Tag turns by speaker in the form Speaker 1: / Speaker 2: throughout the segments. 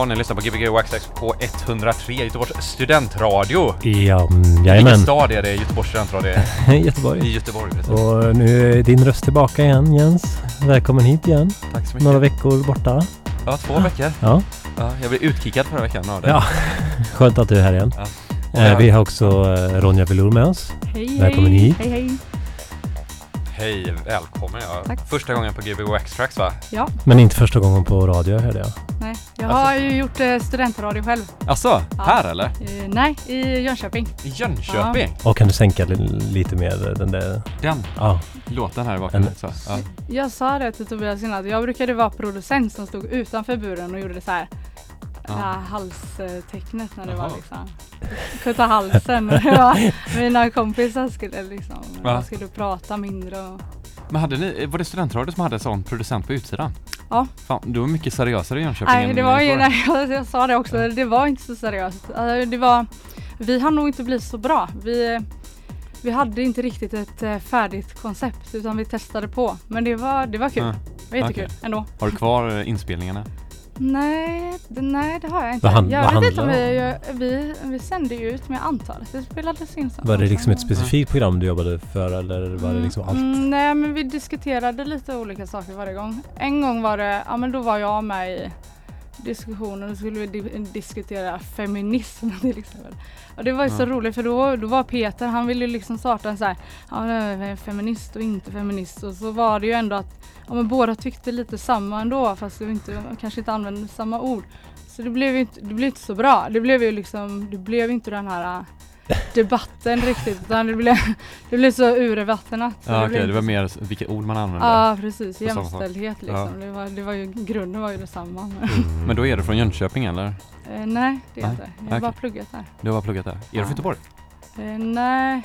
Speaker 1: Ja, ni lyssnar på Gbg Waxax på 103, Göteborgs studentradio.
Speaker 2: Ja, mm,
Speaker 1: Vilken
Speaker 2: jajamän.
Speaker 1: stad är det Göteborgs studentradio är? I
Speaker 2: Göteborg.
Speaker 1: Göteborg, precis.
Speaker 2: Och nu är din röst tillbaka igen Jens. Välkommen hit igen.
Speaker 1: Tack så mycket.
Speaker 2: Några veckor borta.
Speaker 1: Ja, två veckor.
Speaker 2: Ja,
Speaker 1: Ja, jag blev utkickad förra veckan av det.
Speaker 2: ja. skönt att du är här igen.
Speaker 1: Ja.
Speaker 2: Eh, vi har också eh, Ronja Velour med oss.
Speaker 3: Hej,
Speaker 2: Välkommen
Speaker 3: hej.
Speaker 2: hit.
Speaker 3: Hej, hej.
Speaker 1: Hej, välkommen. Ja.
Speaker 3: Tack.
Speaker 1: Första gången på Gbg Waxtrax va?
Speaker 3: Ja,
Speaker 2: Men inte första gången på radio hörde jag.
Speaker 3: Nej. Jag
Speaker 1: Alltså-
Speaker 3: har ju gjort eh, studentradio själv.
Speaker 1: Alltså,
Speaker 3: Ja.
Speaker 1: här eller?
Speaker 3: Eh, nej, i Jönköping.
Speaker 1: I Jönköping?
Speaker 2: Och kan du sänka li- lite mer den där...
Speaker 1: Den
Speaker 2: Ja,
Speaker 1: låten här i bakgrunden.
Speaker 2: En-
Speaker 1: Så. Ja.
Speaker 3: Jag sa det till Tobias innan, att jag brukade vara producent som stod utanför buren och gjorde det så här.
Speaker 1: Ja.
Speaker 3: Det här halstecknet när det var
Speaker 1: Jaha.
Speaker 3: liksom kutta halsen. Var, mina kompisar skulle liksom,
Speaker 1: Va?
Speaker 3: man skulle prata mindre och
Speaker 1: Men hade ni, var det studentradio som hade en sån producent på utsidan?
Speaker 3: Ja.
Speaker 1: Fan, du var mycket seriösare i Jönköping
Speaker 3: Nej, det var ju, nej, jag, sa det också, det var inte så seriöst. Alltså, det var, vi har nog inte blivit så bra. Vi, vi hade inte riktigt ett eh, färdigt koncept utan vi testade på. Men det var, det var kul.
Speaker 1: Ja.
Speaker 3: Det var jättekul
Speaker 1: Okej.
Speaker 3: ändå.
Speaker 1: Har du kvar eh, inspelningarna?
Speaker 3: Nej, det, nej, det har jag inte.
Speaker 2: Vad hand-
Speaker 3: jag
Speaker 2: vad
Speaker 3: vet inte om vi, vi, vi sände ju ut med antalet. Det spelades in så.
Speaker 2: var det liksom ett specifikt program du jobbade för eller var det liksom allt?
Speaker 3: Mm, nej men vi diskuterade lite olika saker varje gång. En gång var det, ja men då var jag med i diskussionen och då skulle vi di- diskutera feminism till exempel. Och det var ju så roligt för då, då var Peter, han ville ju liksom starta en så här, ja feminist och inte feminist och så var det ju ändå att ja, men båda tyckte lite samma ändå fast vi inte, kanske inte använde samma ord. Så det blev ju inte, det blev inte så bra. Det blev ju liksom, det blev inte den här äh, debatten riktigt utan det blev, det blev så urvattnat.
Speaker 1: Ja, okej,
Speaker 3: blev
Speaker 1: det var mer vilka ord man använde.
Speaker 3: Ja precis, jämställdhet liksom. Det var, det var ju, grunden var ju detsamma.
Speaker 2: Mm.
Speaker 1: Men då är du från Jönköping eller?
Speaker 3: Eh, nej det är
Speaker 1: Nej,
Speaker 3: inte. Jag har bara
Speaker 1: okej.
Speaker 3: pluggat där.
Speaker 1: Du har pluggat där. Är du
Speaker 3: Ja.
Speaker 1: från Göteborg?
Speaker 3: Eh, nej,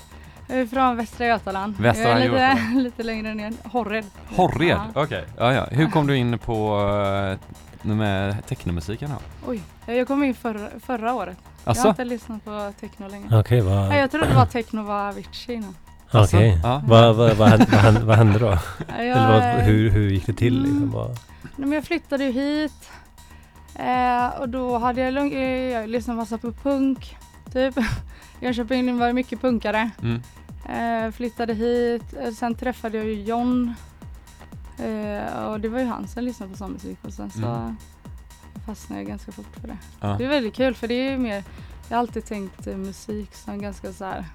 Speaker 3: från Västra Götaland.
Speaker 1: Västra
Speaker 3: jag är lite,
Speaker 1: Götaland.
Speaker 3: lite längre ner. Horred.
Speaker 1: Horred?
Speaker 3: Ja.
Speaker 1: Okej. Ja, ja. Hur kom du in på uh, med technomusiken då?
Speaker 3: Oj, eh, jag kom in förra, förra året. Jag har inte lyssnat på techno länge.
Speaker 2: Okej, vad...
Speaker 3: Jag trodde det var techno var Avicii innan.
Speaker 2: Okej.
Speaker 1: Ja.
Speaker 2: Vad, vad, vad, hände, vad, hände, vad hände då?
Speaker 3: Jag,
Speaker 2: Eller vad,
Speaker 3: eh,
Speaker 2: hur, hur gick det till liksom?
Speaker 3: Mm.
Speaker 2: Vad,
Speaker 3: Nej, men jag flyttade ju hit eh, och då hade jag, eh, jag lyssnade massa på punk. Typ. Jönköping var det mycket punkare.
Speaker 1: Mm.
Speaker 3: Eh, flyttade hit, eh, sen träffade jag ju John. Eh, och det var ju han som lyssnade på sån musik och sen så
Speaker 1: Mm.
Speaker 3: fastnade jag ganska fort för det.
Speaker 1: Ja.
Speaker 3: Det är väldigt kul för det är ju mer, jag har alltid tänkt eh, musik som ganska så här.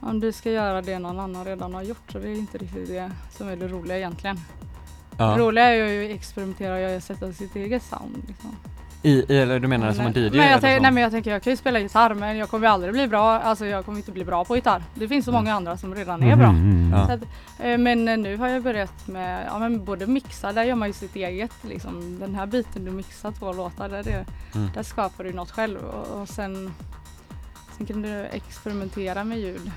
Speaker 3: Om du ska göra det någon annan redan har gjort så det är inte riktigt det som är det roliga egentligen. Det
Speaker 1: Ja.
Speaker 3: roliga är ju att experimentera och sätta sitt eget sound. Liksom.
Speaker 1: I, eller du menar som en DJ?
Speaker 3: men jag, tänk, nej men jag tänker jag kan ju spela gitarr men jag kommer ju aldrig bli bra, alltså jag kommer inte bli bra på gitarr. Det finns så
Speaker 1: Mm.
Speaker 3: många andra som redan är bra.
Speaker 2: Mhm.
Speaker 1: Ja.
Speaker 3: Så att, eh, men eh, nu har jag börjat med, ja men både mixa, där gör man ju sitt eget liksom. Den här biten du mixar två låtar, där, det,
Speaker 1: Mm.
Speaker 3: där skapar du något själv och, och sen, sen kan du experimentera med ljud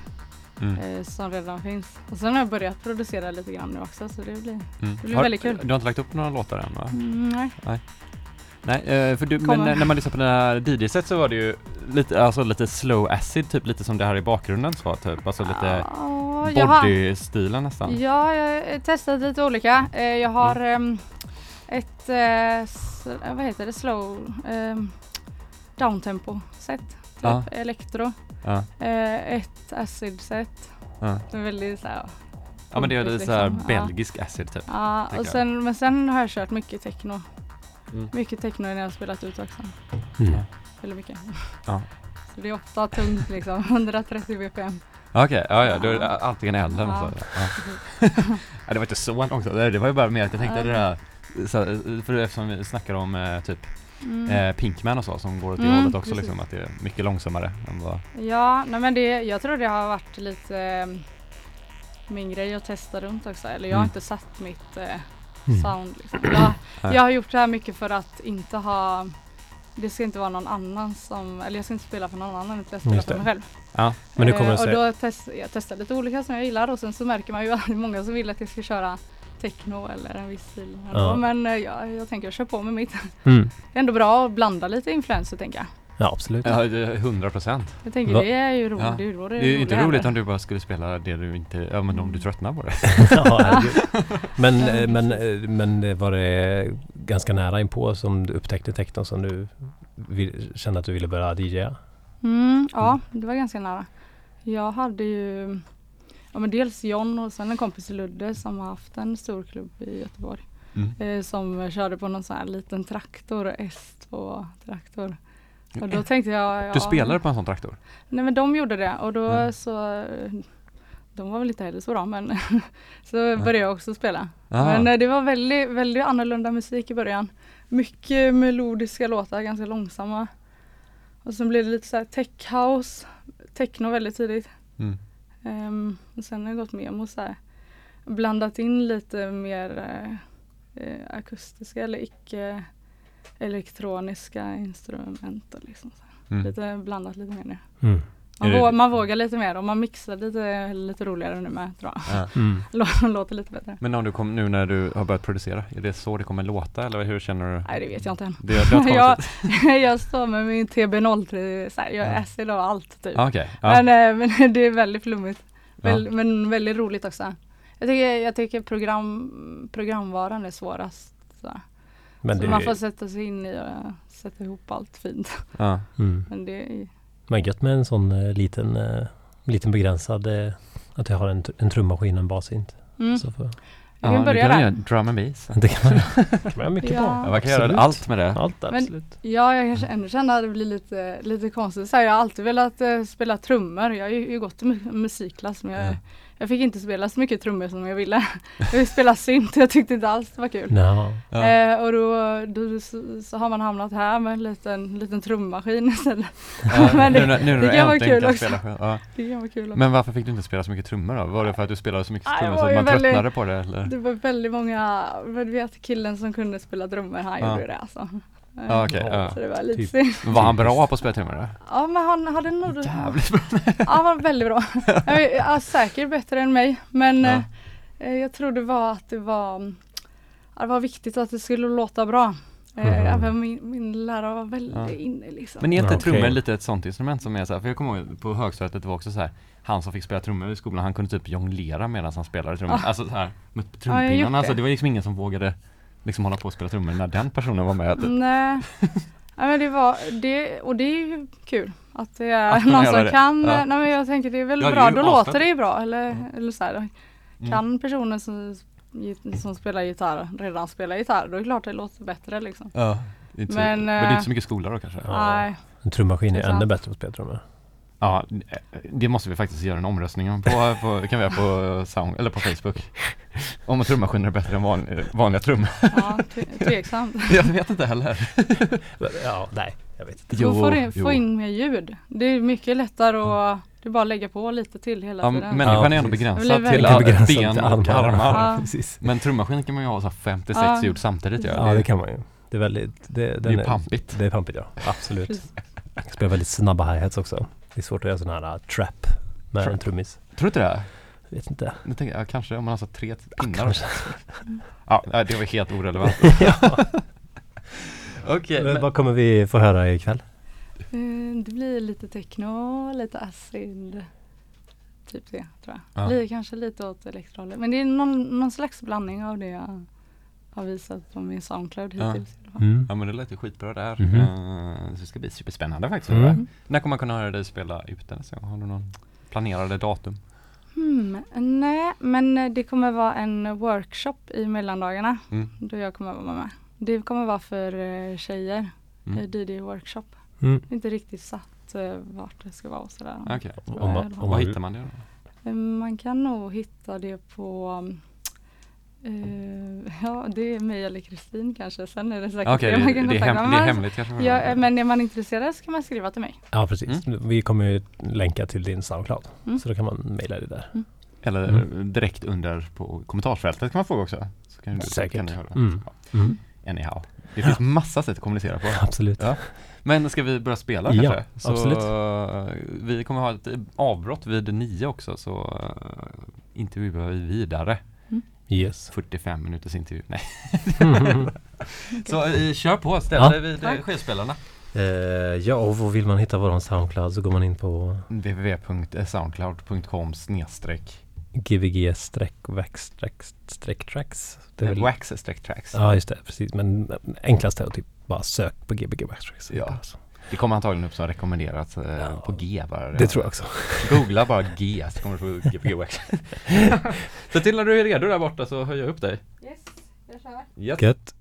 Speaker 1: Mm.
Speaker 3: eh, som redan finns. Och sen har jag börjat producera lite grann nu också så det blir,
Speaker 1: Mm.
Speaker 3: det blir
Speaker 1: Har-
Speaker 3: väldigt kul.
Speaker 1: Du har inte lagt upp några låtar än va?
Speaker 3: mm, nej.
Speaker 1: Nej, eh, för du, men när man lyssnar på den här DJ-set så var det ju lite, alltså lite slow acid, typ lite som det här i bakgrunden så typ, alltså lite body-stilen nästan.
Speaker 3: Ja, jag har testat lite olika. Eh, Jag har ehm, ett, eh, vad heter det, slow um, downtempo set. Typ
Speaker 1: Ja.
Speaker 3: elektro.
Speaker 1: Ja,
Speaker 3: Eh, ett acid set. är väldigt så här,
Speaker 1: ja men det är lite
Speaker 3: Liksom,
Speaker 1: belgisk acid typ.
Speaker 3: Ja, och sen, men sen har jag kört mycket techno.
Speaker 1: Mm.
Speaker 3: Mycket techno när jag har spelat ut också.
Speaker 2: Mm.
Speaker 3: Väldigt mycket.
Speaker 1: Ja.
Speaker 3: Så det är åtta tungt liksom, 130 bpm.
Speaker 1: Okej, ja ja, då är det antingen eller.
Speaker 3: Ja.
Speaker 1: Så. Ja. ja, det var inte så långt, det var ju bara mer att jag tänkte det där, så, för eftersom vi snackar om eh, typ
Speaker 3: Mm.
Speaker 1: eh, Pinkman och så som går åt det
Speaker 3: Mm,
Speaker 1: hållet också liksom, att det är mycket långsammare än vad
Speaker 3: Ja, nej men det, jag tror det har varit lite eh, min grej att testa runt också. Eller jag har
Speaker 1: Mm.
Speaker 3: inte satt mitt eh. Sound. Liksom. Jag, jag har gjort det här mycket för att inte ha det ska inte vara någon annan som, eller jag ska inte spela för någon annan utan jag spelar för
Speaker 2: det.
Speaker 3: mig själv.
Speaker 1: Ja,
Speaker 2: Men du kommer
Speaker 3: Eh,
Speaker 2: att
Speaker 3: och då test, jag testar lite olika som jag gillar och sen så märker man ju att det är många som vill att jag ska köra techno eller en viss stil.
Speaker 2: Ja.
Speaker 3: Men eh, jag, jag tänker jag kör på med mitt.
Speaker 2: Mm.
Speaker 3: Det är ändå bra att blanda lite influenser tänker jag.
Speaker 2: Ja, absolut.
Speaker 1: Ja, det är 100 procent.
Speaker 3: Jag tänker
Speaker 2: Va?
Speaker 3: det är ju roligt.
Speaker 1: Ja.
Speaker 3: Det, är
Speaker 1: Det är ju inte roligt om du bara skulle spela det du inte, ja men om du tröttnar på det.
Speaker 2: ja, men, eh, men, eh, men eh, var det ganska nära inpå som du upptäckte techno som du vill, kände att du ville börja DJa?
Speaker 3: Mm, ja, det var ganska nära. Jag hade ju ja, men dels John och sen en kompis Ludde som har haft en stor klubb i Göteborg.
Speaker 1: Mm.
Speaker 3: Eh, som körde på någon sån här liten traktor, S2-traktor. Och då tänkte jag... Ja,
Speaker 1: Du spelade på en sån traktor?
Speaker 3: Nej men de gjorde det och då
Speaker 1: Mm.
Speaker 3: så de var väl inte heller så bra men så började jag också spela.
Speaker 1: Ah.
Speaker 3: Men eh, det var väldigt, väldigt annorlunda musik i början. Mycket melodiska låtar, ganska långsamma. Och sen blev det lite så här tech house, techno väldigt tidigt.
Speaker 1: Mm.
Speaker 3: Ehm, och sen har jag gått med mot så här, blandat in lite mer eh, akustiska eller icke elektroniska instrument och liksom så här.
Speaker 1: Mm.
Speaker 3: Lite blandat lite mer nu.
Speaker 2: Mm.
Speaker 3: Man,
Speaker 1: Är det-
Speaker 3: vå- man vågar lite mer och man mixar lite, lite roligare nu med tror jag.
Speaker 1: Ja.
Speaker 2: Mm.
Speaker 3: Lå- Låter lite bättre.
Speaker 1: Men om du kom, nu när du har börjat producera, är det så det kommer låta eller hur känner du?
Speaker 3: Nej det vet jag inte än.
Speaker 1: Det, det
Speaker 3: jag, jag står med min TB03, så här, jag
Speaker 1: Ja.
Speaker 3: är acid och allt typ.
Speaker 1: Ah, Okej, ja.
Speaker 3: Men, eh, men det är väldigt flummigt. Väl,
Speaker 1: ja.
Speaker 3: Men väldigt roligt också. Jag tycker, jag tycker program, programvaran är svårast. Så,
Speaker 2: Men
Speaker 3: så
Speaker 2: det
Speaker 3: man får sätta sig in i och sätta ihop allt fint.
Speaker 1: Ja.
Speaker 2: mm.
Speaker 3: Men det är,
Speaker 2: Men gött med en sån eh, liten, eh, liten begränsad eh, att jag har en, en trummaskin och en basint.
Speaker 3: mm.
Speaker 2: Så för,
Speaker 3: Jag
Speaker 1: Ja,
Speaker 3: kan
Speaker 1: du
Speaker 3: börja
Speaker 1: kan göra drum and bass.
Speaker 2: det kan man, det kan man göra mycket
Speaker 3: Ja.
Speaker 2: på.
Speaker 1: Ja, man kan göra
Speaker 2: Absolut.
Speaker 1: allt med det.
Speaker 2: Allt,
Speaker 3: Men-
Speaker 2: absolut.
Speaker 3: Ja, jag kanske ändå känner att det blir lite, lite konstigt. Så här, jag har alltid velat eh, spela trummor. Jag har ju, ju gått i mu- musikklass men jag,
Speaker 1: Ja.
Speaker 3: Jag fick inte spela så mycket trummor som jag ville. Jag ville spela synt jag tyckte inte alls det var kul.
Speaker 2: Ja.
Speaker 1: Ja.
Speaker 3: Eh, och då, då så, så har man hamnat här med en liten, liten trummaskin istället.
Speaker 1: Ja,
Speaker 3: Men det-
Speaker 1: nu, nu när
Speaker 3: det kan vara kul också.
Speaker 1: spela. Ja.
Speaker 3: Det kan vara kul. också.
Speaker 1: Men varför fick du inte spela så mycket trummor då? Var det för att du spelade så mycket
Speaker 3: Nej,
Speaker 1: trummor
Speaker 3: det
Speaker 1: så
Speaker 3: var
Speaker 1: att man
Speaker 3: väldigt-
Speaker 1: tröttnade på det eller?
Speaker 3: Det var väldigt många, du vet killen som kunde spela trummor, han
Speaker 1: Ja.
Speaker 3: gjorde det alltså. Eh,
Speaker 1: Ja, okej, ja.
Speaker 3: Så det var lite
Speaker 2: Typ.
Speaker 1: Var han bra på att spela trummor då?
Speaker 3: Ja men han hade nog
Speaker 1: Jävligt bra.
Speaker 3: Ja, han var väldigt bra. Ja, säkert bättre än mig men
Speaker 1: Ja.
Speaker 3: eh, jag tror det var att det var, ja, det var viktigt att det skulle låta bra. Eh,
Speaker 2: Mhm.
Speaker 3: även min, min lärare var väldigt
Speaker 1: Ja.
Speaker 3: inne liksom.
Speaker 1: Men är inte
Speaker 2: Okej.
Speaker 1: trummor lite ett sånt instrument som är så här, för jag kommer ihåg på högstadiet det var också så här han som fick spela trummor i skolan, han kunde typ jonglera medan han spelade trummor.
Speaker 3: Ah.
Speaker 1: Alltså så här med
Speaker 3: Ja,
Speaker 1: trumpinnarna, alltså
Speaker 3: det.
Speaker 1: det var liksom ingen som vågade liksom hålla på och spela trummor när den personen var med. typ.
Speaker 3: Nej. Ja, men det var, det, och det är ju kul att det är
Speaker 1: Att man
Speaker 3: någon som
Speaker 1: det.
Speaker 3: kan,
Speaker 1: Ja.
Speaker 3: nej men jag tänker det är väl
Speaker 1: Ja,
Speaker 3: bra, då låter det ju bra eller, eller så här,
Speaker 1: Mm.
Speaker 3: Kan personen som, som spelar gitarr redan spela gitarr då är det klart det låter bättre liksom.
Speaker 1: Ja. Det är inte så,
Speaker 3: Men,
Speaker 1: men, det är inte
Speaker 3: eh,
Speaker 1: så mycket skolor då kanske?
Speaker 2: Ja.
Speaker 3: Nej.
Speaker 2: En trummaskin är ännu bättre på att spela trummor.
Speaker 1: Ja, det måste vi faktiskt göra en omröstning om på, på det kan vi göra på sound, eller på Facebook. Om trummaskiner är bättre än van, vanliga trummor.
Speaker 3: Ja, tve- tveksamt.
Speaker 1: Jag vet inte heller.
Speaker 2: Ja, nej, jag vet inte.
Speaker 3: Jo, få, in, få in mer ljud. Det är mycket lättare att det är bara att lägga på lite till hela
Speaker 1: Ja,
Speaker 3: tiden.
Speaker 1: människan
Speaker 2: Ja,
Speaker 1: är ändå begränsad till ben och armar.
Speaker 3: Ja.
Speaker 1: Men trummaskin kan man ju ha så här 56
Speaker 3: Ja.
Speaker 1: ljud samtidigt ja.
Speaker 2: Ja, det kan man ju. Det är väldigt, det,
Speaker 1: det är pampigt.
Speaker 2: Det är pampigt ja, absolut.
Speaker 3: Precis.
Speaker 2: Jag spelar väldigt snabba hi-hats också. Det är svårt att göra sån här uh, trap med
Speaker 1: Trap.
Speaker 2: en trummis.
Speaker 1: Tror du inte det?
Speaker 2: Vet inte.
Speaker 1: Nu tänker jag, ja, kanske om man har så tre pinnar.
Speaker 2: Kanske.
Speaker 1: Ja, nej, det var helt orelevant.
Speaker 2: ja.
Speaker 1: Okej,
Speaker 2: Men
Speaker 1: men,
Speaker 2: Vad kommer vi få höra ikväll?
Speaker 3: Eh, Det blir lite techno, lite acid. Typ det tror jag.
Speaker 1: Ja.
Speaker 3: Li, kanske lite åt elektrohållet. Men det är någon, någon slags blandning av det jag har visat på min Soundcloud
Speaker 1: Ja.
Speaker 3: hittills. fall.
Speaker 2: Mm.
Speaker 1: ja men det lät ju skitbra där.
Speaker 2: Mhm.
Speaker 1: Eh, så det ska bli superspännande faktiskt.
Speaker 2: Mm.
Speaker 1: Mm. När kommer man kunna höra dig spela ute nästa gång? Har du någon planerade datum?
Speaker 3: Hmm, nej, men eh, det kommer vara en workshop i mellandagarna
Speaker 1: Mm.
Speaker 3: då jag kommer vara med. Det kommer vara för eh, tjejer,
Speaker 1: Mm.
Speaker 3: mm. DD-workshop.
Speaker 2: Mm.
Speaker 3: Inte riktigt satt vart det ska vara och sådär. Tror
Speaker 2: Om
Speaker 1: Var hittar man det då?
Speaker 3: Man kan nog hitta det på eh, Ja det är mig eller Kristin kanske. Sen är det säkert
Speaker 1: Okej,
Speaker 3: fler man
Speaker 1: det,
Speaker 3: kan
Speaker 1: det, är hem, det är
Speaker 3: Men-
Speaker 1: hemligt kanske?
Speaker 3: Ja, eh, men är man intresserad så kan man skriva till mig.
Speaker 2: Ja, precis. Vi kommer ju länka till din Soundcloud.
Speaker 3: Mm.
Speaker 2: Så då kan man mejla det där.
Speaker 1: Eller
Speaker 2: Mm.
Speaker 1: direkt under på kommentarsfältet kan man fråga också. Så kan du,
Speaker 2: Säkert.
Speaker 1: Kan du höra.
Speaker 2: Mm.
Speaker 1: Ja,
Speaker 2: Mm.
Speaker 1: anyhow. Det finns massa sätt att kommunicera på.
Speaker 2: Absolut.
Speaker 1: Ja. Men ska vi börja spela
Speaker 2: Ja,
Speaker 1: kanske? Så
Speaker 2: absolut.
Speaker 1: eh, vi kommer ha ett avbrott vid nio också så uh, intervjuar vi vidare.
Speaker 2: Yes.
Speaker 1: 45 minuters intervju. Nej.
Speaker 2: Mm.
Speaker 1: Så eh, kör på, ställ
Speaker 2: Ja.
Speaker 1: dig vid eh, skivspelarna.
Speaker 2: Eh, ja, och vad vill man hitta våran Soundcloud så går man in på
Speaker 1: www.soundcloud.com snedstreck
Speaker 2: gbg streck wax streck tracks. Det är väl-
Speaker 1: wax streck tracks.
Speaker 2: Ja, just det. Precis. Men enklast är att typ bara sök på gbg wax tracks.
Speaker 1: Ja.
Speaker 2: Alltså.
Speaker 1: Det kommer antagligen upp som rekommenderat eh,
Speaker 2: Ja.
Speaker 1: på G bara.
Speaker 2: Det tror jag också.
Speaker 1: Googla bara G så kommer du få GPG Wax. så till när du är redo där borta så höjer jag upp dig.
Speaker 3: Yes, jag kör.
Speaker 1: Yes.
Speaker 2: Gött.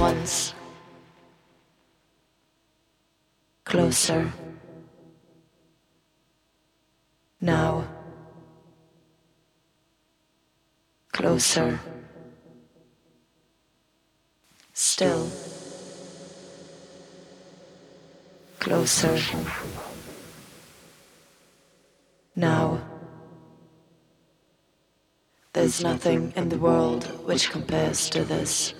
Speaker 4: Once. Closer. Now. Closer. Still. Closer. Now. There's nothing in the world which compares to this.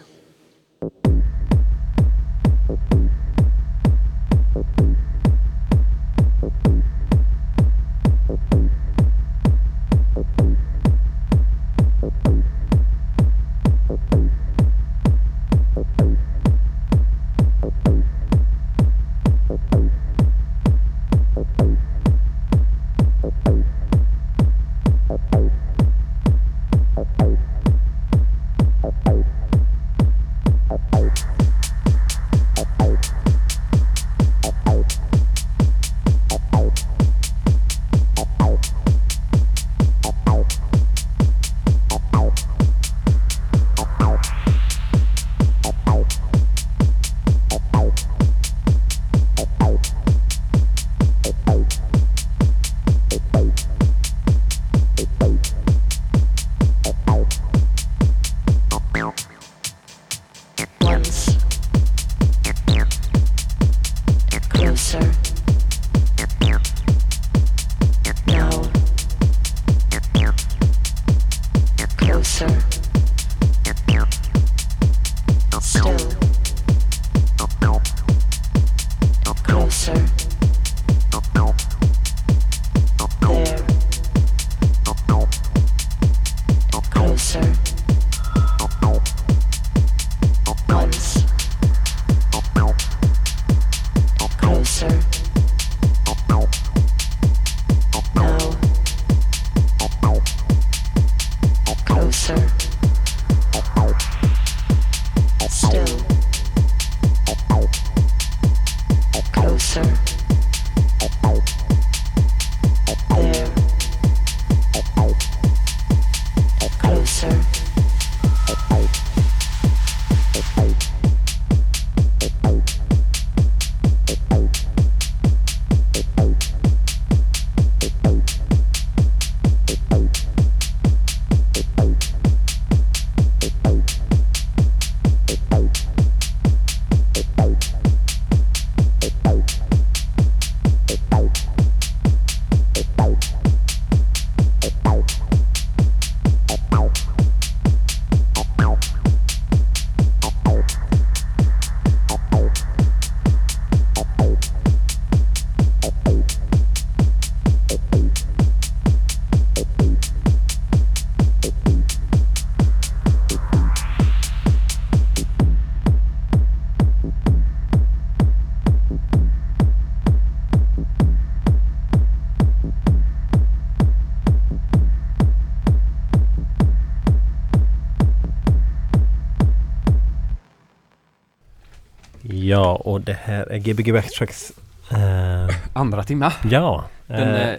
Speaker 2: Ja, och det här är Gbg Backtracks. eh,
Speaker 1: Andra timma.
Speaker 2: ja,
Speaker 1: Den,
Speaker 2: eh,
Speaker 1: eh,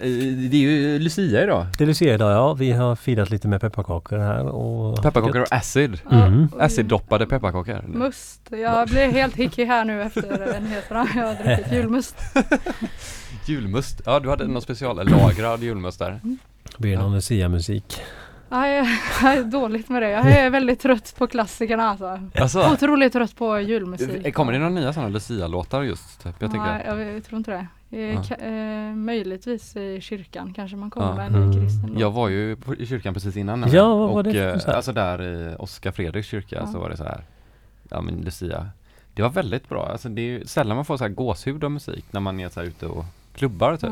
Speaker 1: det är ju Lucia idag.
Speaker 2: det är Lucia idag ja. Vi har firat lite med pepparkakor här och...
Speaker 1: Pepparkakor och acid.
Speaker 2: Mm.
Speaker 1: Acid-doppade pepparkakor.
Speaker 3: Must. Jag blir helt hickig här nu efter nyheterna. Jag har druckit julmust.
Speaker 1: Julmust. Ja, du hade någon speciallagrad julmust där.
Speaker 2: Det blir någon Lucia-musik.
Speaker 3: Ja, jag är dåligt med det. Jag är väldigt trött på klassikerna alltså.
Speaker 1: Alltså,
Speaker 3: Otroligt trött på julmusik.
Speaker 1: kommer det några nya sådana Lucia-låtar just? Typ? Jag
Speaker 3: Nej,
Speaker 1: tänker.
Speaker 3: jag tror inte det. Eh,
Speaker 1: Ja.
Speaker 3: ka- eh, möjligtvis i kyrkan kanske man kommer
Speaker 1: Ja.
Speaker 3: med en ny
Speaker 2: Mm.
Speaker 3: kristen låt.
Speaker 1: Jag var ju i kyrkan precis innan nu.
Speaker 2: Ja, vad var
Speaker 1: och,
Speaker 2: det för
Speaker 1: eh? Alltså där i Oskar Fredriks kyrka
Speaker 3: Ja.
Speaker 1: så var det så här. Ja men Lucia. Det var väldigt bra. Alltså det är ju sällan man får så här gåshud av musik när man är så här ute och klubbar typ.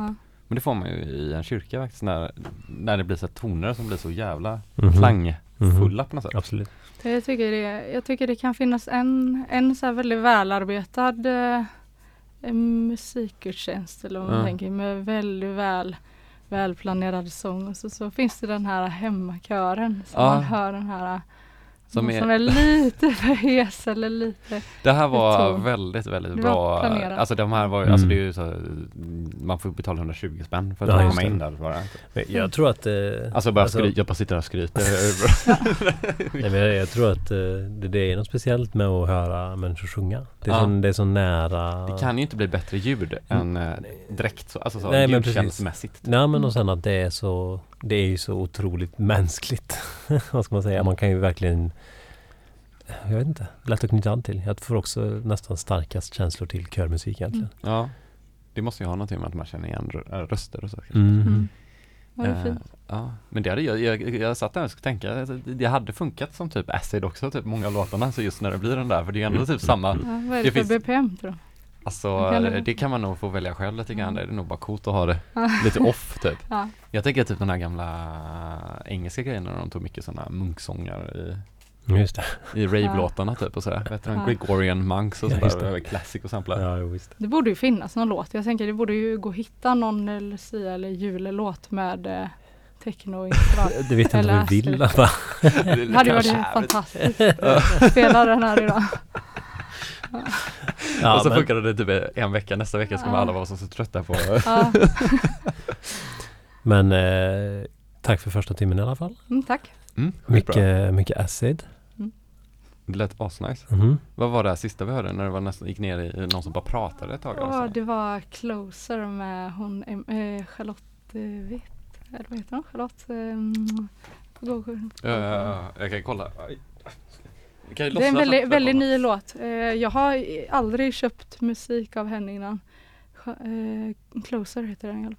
Speaker 1: Men det får man ju i en kyrka faktiskt när, när det blir så toner som blir så jävla
Speaker 2: Mhm.
Speaker 1: klangfulla på något sätt.
Speaker 2: Absolut.
Speaker 3: Jag tycker det, jag tycker det kan finnas en, en så här väldigt välarbetad eh, en musikgudstjänst eller vad man
Speaker 1: Ja.
Speaker 3: tänker med väldigt väl välplanerad sång och så, så finns det den här hemmakören som
Speaker 1: Ja.
Speaker 3: man hör den här
Speaker 1: Som
Speaker 3: som,
Speaker 1: är-
Speaker 3: som är lite för hes eller lite
Speaker 1: Det här var väldigt, väldigt
Speaker 3: var
Speaker 1: bra.
Speaker 3: planerat.
Speaker 1: Alltså de här var,
Speaker 2: Mm.
Speaker 1: alltså det är ju så, man får betala 120 spänn för att
Speaker 2: Ja,
Speaker 1: komma in där bara.
Speaker 2: Jag tror att... Eh,
Speaker 1: Alltså bara
Speaker 2: alltså-
Speaker 1: skry, jag bara sitter där och skryter.
Speaker 2: Nej, men jag, jag tror att eh, det, det är något speciellt med att höra människor sjunga. Det är,
Speaker 1: Ja.
Speaker 2: så, det är så nära...
Speaker 1: Det kan ju inte bli bättre ljud än eh, direkt så, alltså så
Speaker 2: Nej, men precis.
Speaker 1: ljudkänsmässigt.
Speaker 2: Nej men och sen att det är så Det är ju så otroligt mänskligt. Vad ska man säga? Man kan ju verkligen Jag vet inte. Lätt att knyta an till. Jag får också nästan starkast känslor till körmusik egentligen.
Speaker 1: Ja. Det måste ju ha någonting med att man känner igen rö- röster och så.
Speaker 2: Mm.
Speaker 3: Mm.
Speaker 1: Eh,
Speaker 3: fint.
Speaker 1: Ja, men det hade jag, jag, jag satt där och skulle tänka, alltså, det hade funkat som typ acid också, typ många av låtarna, så just när det blir den där, för det är ändå typ samma,
Speaker 3: Ja, vad är
Speaker 1: det
Speaker 3: det, för
Speaker 1: finns-
Speaker 3: BPM tror du?
Speaker 1: Alltså
Speaker 3: Kan det-
Speaker 1: kan man nog få välja själv lite grann,
Speaker 3: Ja.
Speaker 1: det är nog bara coolt att ha det
Speaker 3: Ja.
Speaker 1: lite off typ.
Speaker 3: Ja.
Speaker 1: Jag tänker typ den här gamla engelska grejen när de tog mycket sådana munksånger i,
Speaker 2: Just det.
Speaker 1: i rave-låtarna typ och sådär, vet du,
Speaker 3: Ja.
Speaker 1: Gregorian monks och
Speaker 2: Ja,
Speaker 1: sådär,
Speaker 2: det.
Speaker 1: det. classic och samplar.
Speaker 2: Ja, visst.
Speaker 3: Det borde ju finnas någon låt. Jag tänker det borde ju gå att hitta någon Lucia eller julelåt med eh, techno-inslag.
Speaker 2: Det vet jag inte om vi
Speaker 3: Eller
Speaker 2: vill. va?
Speaker 3: Det hade varit fantastiskt. Spela den här idag.
Speaker 2: Ja,
Speaker 1: och så
Speaker 2: men,
Speaker 1: funkade det typ en vecka, nästa vecka ska
Speaker 3: Ja.
Speaker 1: man alla vara så, så trötta på
Speaker 3: Ja.
Speaker 2: men eh, tack för första timmen i alla fall.
Speaker 3: Mm, tack.
Speaker 1: mm.
Speaker 2: Mycket, mycket acid.
Speaker 1: Det lät asnice.
Speaker 2: Mhm.
Speaker 1: Vad var det här sista vi hörde när det var nästan, gick ner i någon som bara pratade ett tag?
Speaker 3: Ja,
Speaker 1: så?
Speaker 3: det var Closer med hon eh, Charlotte eh, Witt. Eller vad heter hon? Charlotte? Eh, mm,
Speaker 1: Ja, ja, ja, jag kan kolla. Aj. Vi kan ju
Speaker 3: Det är en väldigt, väldigt ny låt. Eh, jag har aldrig köpt musik av henne innan. Eh, Closer heter den i alla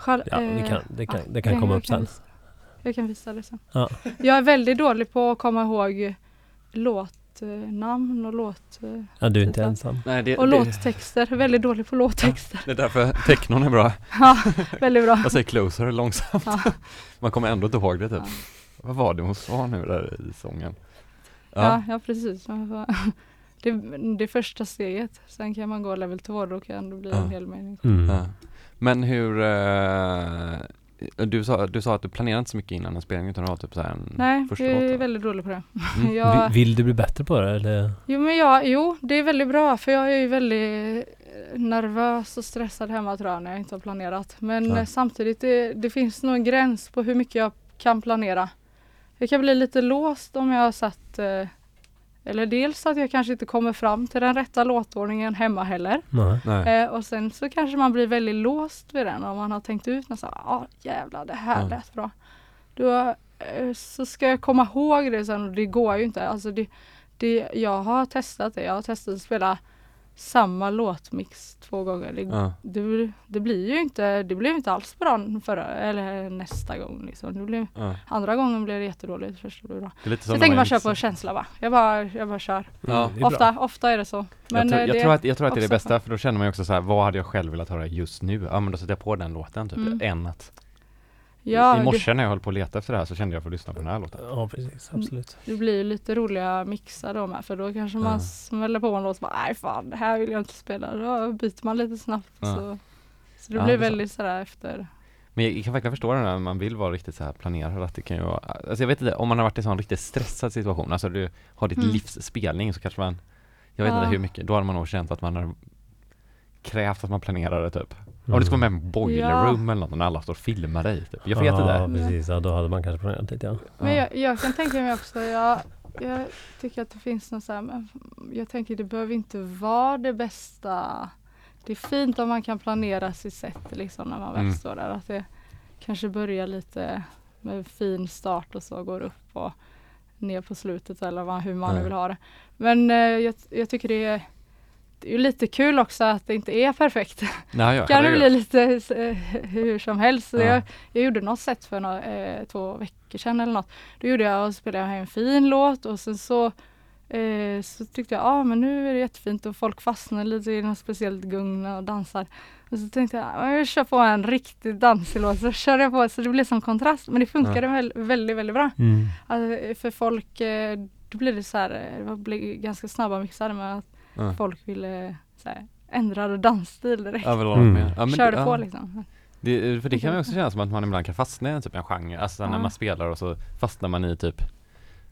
Speaker 3: fall.
Speaker 2: Ja, det
Speaker 3: eh,
Speaker 2: kan, det kan,
Speaker 3: ja,
Speaker 2: det kan komma upp sen.
Speaker 3: visa- Jag kan visa det sen.
Speaker 2: Ja.
Speaker 3: Jag är väldigt dålig på att komma ihåg låtnamn och låt
Speaker 2: Ja, du är inte ensam.
Speaker 1: Nej, det,
Speaker 3: och
Speaker 1: det,
Speaker 3: låttexter. Väldigt dålig på låttexter.
Speaker 1: det är därför technon är bra.
Speaker 3: Ja, väldigt bra.
Speaker 1: Jag säger closer långsamt.
Speaker 3: Ja.
Speaker 1: Man kommer ändå inte ihåg det typ.
Speaker 3: Ja.
Speaker 1: Vad var det hon sa nu där i sången?
Speaker 3: Ja, ja precis. Det, det första steget. Sen kan man gå level 2 då kan det bli
Speaker 1: Ja.
Speaker 3: en hel mening.
Speaker 2: Mm.
Speaker 1: Ja. Men hur, eh, du, sa, du sa att du planerar inte så mycket innan en spelning utan du har typ så här en
Speaker 3: Nej,
Speaker 1: första
Speaker 3: jag är
Speaker 1: låt?
Speaker 3: väldigt dålig på det.
Speaker 1: Mm.
Speaker 3: Jag,
Speaker 2: Vill, vill du bli bättre på det eller?
Speaker 3: jo, men jag, jo, det är väldigt bra för jag är ju väldigt eh, nervös och stressad hemma tror jag när jag inte har planerat. Men
Speaker 2: Ja.
Speaker 3: eh, samtidigt, det, det finns nog en gräns på hur mycket jag kan planera. Jag kan bli lite låst om jag har satt eh, eller dels att jag kanske inte kommer fram till den rätta låtordningen hemma heller.
Speaker 2: Nej.
Speaker 1: Nej.
Speaker 3: Eh, och sen så kanske man blir väldigt låst vid den om man har tänkt ut nästan, ja ah, jävlar det här
Speaker 1: Ja.
Speaker 3: lät bra. Då eh, så ska jag komma ihåg det sen och det går ju inte. Alltså det, det, jag har testat det, jag har testat att spela samma låtmix två gånger. Det,
Speaker 1: Ja.
Speaker 3: det, det blir ju inte, det blev inte alls bra förra, eller nästa gång. Liksom. Det blev,
Speaker 1: Ja.
Speaker 3: andra gången blev det jättedåligt, första blev bra.
Speaker 1: Det är lite
Speaker 3: Så
Speaker 1: som
Speaker 3: jag tänker
Speaker 1: man
Speaker 3: kör på känsla va. Jag bara, jag bara kör.
Speaker 1: Ja.
Speaker 2: Bra.
Speaker 3: Ofta, ofta är det så. Men
Speaker 1: jag, tror,
Speaker 3: eh,
Speaker 1: jag,
Speaker 3: det,
Speaker 1: tror att, jag tror att det är det bästa för då känner man ju också så här, vad hade jag själv velat höra just nu? Ja men då sätter jag på den låten typ,
Speaker 3: Mm.
Speaker 1: än att
Speaker 3: ja,
Speaker 1: I morse när jag höll på att leta efter det här så kände jag för att lyssna på den här låten.
Speaker 2: Ja, precis. Absolut.
Speaker 3: Det blir ju lite roliga mixar då med för då kanske man
Speaker 1: Ja.
Speaker 3: smäller på en låt och bara nej fan det här vill jag inte spela. Då byter man lite snabbt
Speaker 1: Ja.
Speaker 3: så, så det
Speaker 1: Ja,
Speaker 3: blir
Speaker 1: det
Speaker 3: väldigt sådär efter.
Speaker 1: Men jag kan verkligen förstå det när man vill vara riktigt så här planerad att det kan ju vara, alltså jag vet inte, om man har varit i en sån riktigt stressad situation, alltså du har ditt
Speaker 3: Mm.
Speaker 1: livs spelning så kanske man, jag vet
Speaker 3: Ja.
Speaker 1: inte hur mycket, då hade man nog känt att man har krävt att man planerade typ. Om du ska vara med på boiler
Speaker 3: Ja.
Speaker 1: room eller något när alla står och filmar dig typ. Jag vet
Speaker 2: ja,
Speaker 1: inte.
Speaker 2: precis. Ja, då hade man kanske planerat lite ja.
Speaker 3: Men
Speaker 1: Ja.
Speaker 3: jag, jag kan tänka mig också, jag, jag tycker att det finns något så här, men jag tänker det behöver inte vara det bästa. Det är fint om man kan planera sitt sätt liksom när man väl
Speaker 1: Mm.
Speaker 3: står där. Att det kanske börjar lite med fin start och så går upp och ner på slutet eller vad, hur man nu
Speaker 1: Ja.
Speaker 3: vill ha det. Men eh, jag, jag tycker det är, det är lite kul också att det inte är perfekt.
Speaker 1: Nej, ja,
Speaker 3: kan det bli lite eh, hur som helst.
Speaker 1: Ja.
Speaker 3: Jag, jag gjorde något sätt för några, eh, två veckor sedan eller något. Då gjorde jag och spelade jag en fin låt och sen så eh, så tyckte jag, ja ah, men nu är det jättefint och folk fastnar lite i något speciellt gung och dansar. Och så tänkte jag, "Ja, jag kör på en riktigt dansig låt. Så körde jag på så det blev som kontrast. Men det funkade väl, väldigt, väldigt bra.
Speaker 2: Mm.
Speaker 3: Alltså, för folk, eh, då blir det så här, eh, det blir ganska snabba mixar med att
Speaker 1: Ja.
Speaker 3: folk ville så här, ändrade dansstil direkt.
Speaker 1: Ja, vill ha
Speaker 2: Mm.
Speaker 1: Ja, men
Speaker 3: Körde
Speaker 1: det,
Speaker 3: på
Speaker 1: ja,
Speaker 3: liksom.
Speaker 1: det, för det kan ju också kännas som att man ibland kan fastna i en typ en genre, alltså när
Speaker 3: Ja.
Speaker 1: man spelar och så fastnar man i typ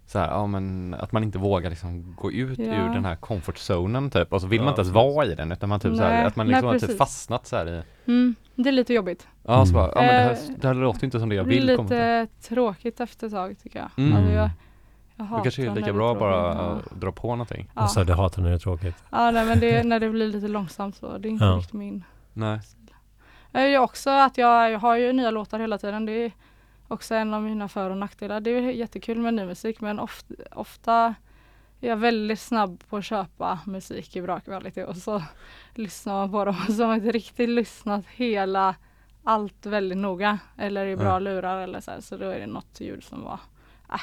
Speaker 1: så här, ja men att man inte vågar liksom gå ut
Speaker 3: Ja.
Speaker 1: ur den här comfort zonen typ och så vill
Speaker 2: Ja,
Speaker 1: man inte ens vara i den utan man typ så här,
Speaker 3: Nej,
Speaker 1: att man
Speaker 3: nej,
Speaker 1: liksom har typ fastnat så här i
Speaker 3: Mm, det är lite jobbigt.
Speaker 1: Ja, så
Speaker 2: Mm.
Speaker 1: bara, ja men det här,
Speaker 3: Eh,
Speaker 1: det här låter inte som det jag
Speaker 3: Det
Speaker 1: vill komma till.
Speaker 3: lite tråkigt efter ett tag tycker jag.
Speaker 1: Mm.
Speaker 3: Alltså, jag, jag
Speaker 1: Det
Speaker 3: hatar
Speaker 1: kanske är lika
Speaker 3: det
Speaker 1: bra
Speaker 3: tråkigt.
Speaker 1: bara
Speaker 3: Ja.
Speaker 1: att dra på någonting.
Speaker 3: Ja.
Speaker 2: Och så du hatar när det är tråkigt.
Speaker 3: Ja, nej, men det, när det blir lite långsamt så, det är inte
Speaker 2: Ja.
Speaker 3: riktigt min.
Speaker 1: Nej.
Speaker 3: Jag är ju också att jag, jag har ju nya låtar hela tiden. Det är också en av mina för och nackdelar. Det är jättekul med ny musik men ofta, ofta är jag väldigt snabb på att köpa musik i bra kvalitet och så lyssnar man på dem och så har man inte riktigt lyssnat hela allt väldigt noga eller i bra
Speaker 1: Ja.
Speaker 3: lurar eller så här. Så då är det något ljud som var, äh,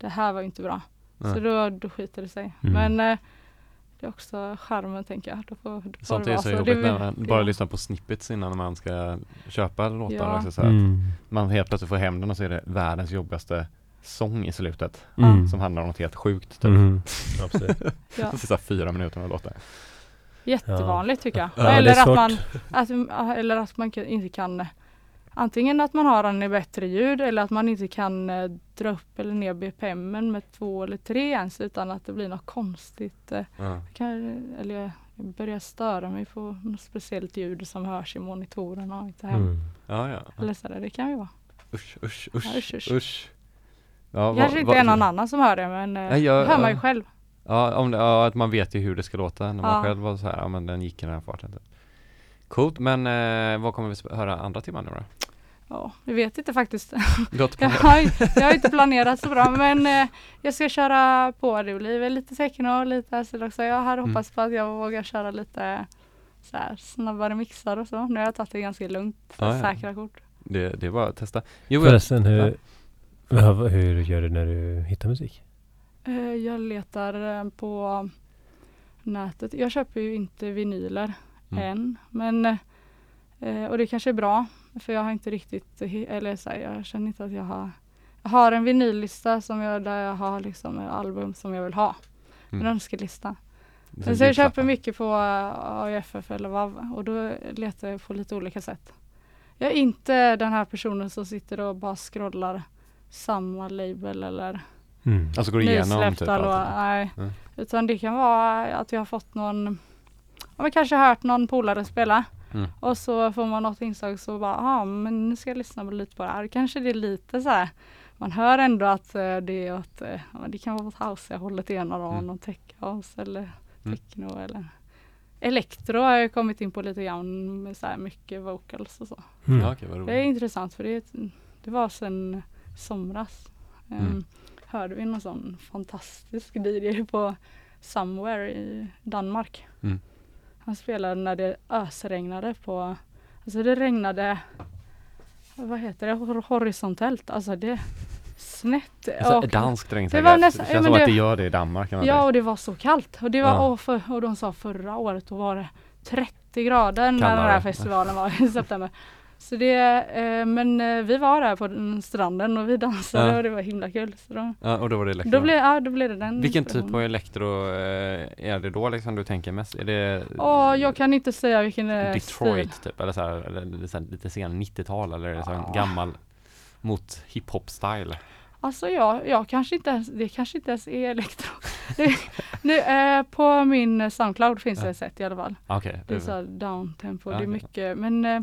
Speaker 3: det här var ju inte bra.
Speaker 1: Nej.
Speaker 3: Så då, då skiter det sig.
Speaker 2: Mm.
Speaker 3: Men eh, det är också charmen tänker jag. Då får, då får
Speaker 1: Sånt
Speaker 3: det
Speaker 1: är så
Speaker 3: Det
Speaker 1: jobbigt
Speaker 3: vill-
Speaker 1: när man bara
Speaker 3: det-
Speaker 1: lyssnar på snippets innan man ska köpa låtar.
Speaker 3: Ja.
Speaker 1: Också, så här.
Speaker 2: Mm.
Speaker 1: Man helt plötsligt får hem den och så är det världens jobbigaste sång i slutet.
Speaker 2: Mm.
Speaker 1: Som handlar om något helt sjukt. Typ.
Speaker 2: Mm.
Speaker 3: Ja.
Speaker 1: Det är så här fyra minuter med låtar.
Speaker 3: Jättevanligt tycker jag.
Speaker 2: Ja, det
Speaker 3: eller,
Speaker 2: är
Speaker 3: att man, att, eller att man inte kan Antingen att man har den i bättre ljud eller att man inte kan eh, dra upp eller ner BPMen med två eller tre ens utan att det blir något konstigt. Eh,
Speaker 1: Ja.
Speaker 3: kan, eller jag börjar störa mig på något speciellt ljud som hörs i monitorerna och inte hem.
Speaker 2: Mm.
Speaker 1: Ja, ja.
Speaker 3: Eller så där, det kan ju vara.
Speaker 1: Usch, usch,
Speaker 3: Ja,
Speaker 1: usch,
Speaker 3: usch, usch.
Speaker 1: usch. Ja,
Speaker 3: Kanske
Speaker 1: vad-
Speaker 3: inte
Speaker 1: vad-
Speaker 3: är någon annan som hör det men eh,
Speaker 1: Nej, jag-
Speaker 3: hör man ju själv.
Speaker 1: Ja, om det, ja, att man vet ju hur det ska låta när man själv var så här, ja men den gick i den här farten. Coolt, men eh, vad kommer vi höra andra timman nu då?
Speaker 3: Ja, jag vet inte faktiskt.
Speaker 1: Du har inte
Speaker 3: Jag har, ju- jag har inte planerat så bra men eh, jag ska köra på. Det blir lite techno och lite acid också. Jag hade
Speaker 1: Mm.
Speaker 3: hoppats på att jag vågar köra lite så här, snabbare mixar och så. Nu har jag tagit det ganska lugnt. Så
Speaker 1: Ja, ja.
Speaker 3: Säkra kort.
Speaker 1: Det, det är bara att testa. Jo,
Speaker 2: Förresten, hur, hur, hur gör du när du hittar musik?
Speaker 3: Eh, jag letar eh, på nätet. Jag köper ju inte vinyler
Speaker 1: Mm.
Speaker 3: än. Men, eh, och det kanske är bra. För jag har inte riktigt, eller så här, jag känner inte att jag har jag har en vinyllista som jag, där jag har liksom album som jag vill ha. En
Speaker 1: Mm.
Speaker 3: önskelista.
Speaker 1: det är
Speaker 3: Men så jag köper mycket på eh, AIFF eller VAV och då letar jag på lite olika sätt. Jag är inte den här personen som sitter och bara scrollar samma label eller
Speaker 2: Mm.
Speaker 1: Alltså går igenom typ allt.
Speaker 3: Nej.
Speaker 1: Mm.
Speaker 3: Utan det kan vara att jag har fått någon, ja men kanske hört någon polare spela.
Speaker 1: Mm.
Speaker 3: Och så får man något inslag så bara, ja men nu ska jag lyssna på lite på det här. Kanske det är lite så här. Man hör ändå att eh, det är åt, eh, ja, det kan vara åt house hållet ena dagen
Speaker 1: Mm.
Speaker 3: och tech house eller
Speaker 1: Mm.
Speaker 3: techno eller Elektro har jag kommit in på lite grann med så här mycket vocals och så.
Speaker 2: Mm.
Speaker 1: Ja, vad
Speaker 3: Det är intressant för det, det var sen somras. Um,
Speaker 1: Mm.
Speaker 3: Hörde vi någon sån fantastisk DJ på Somewhere i Danmark.
Speaker 1: Mm.
Speaker 3: Han spelade när det ösregnade på, alltså det regnade, vad heter det, hor- horisontellt, alltså det snett.
Speaker 1: Alltså,
Speaker 3: och-
Speaker 1: danskt regn
Speaker 3: Det nästan-
Speaker 1: Det känns som att
Speaker 3: det-
Speaker 1: det gör det i Danmark.
Speaker 3: Ja
Speaker 1: säga.
Speaker 3: och det var så kallt och det var,
Speaker 1: Ja.
Speaker 3: och, för, och de sa förra året då var det 30 grader när den
Speaker 1: Kallare.
Speaker 3: här festivalen var i september. Så det, eh, men eh, vi var där på den stranden och vi dansade
Speaker 1: Ja.
Speaker 3: och det var himla kul. Så då,
Speaker 1: Ja, och då var det elektro.
Speaker 3: då, blev, ja, då blev det den
Speaker 1: Vilken typ av elektro eh, är det då liksom du tänker mest? Är det
Speaker 3: Åh, jag kan inte säga vilken
Speaker 1: Detroit
Speaker 3: stil.
Speaker 1: typ? Eller, så här, eller lite, så här, lite sen 90-tal eller det så här
Speaker 3: Ja.
Speaker 1: gammal mot hiphop-style?
Speaker 3: Alltså jag, jag kanske inte ens, det kanske inte ens är elektro. det, nu, eh, på min Soundcloud finns
Speaker 1: Ja.
Speaker 3: det ett sätt i alla fall.
Speaker 1: Okej.
Speaker 3: Det är så downtempo,
Speaker 1: Ja,
Speaker 3: det är mycket men eh,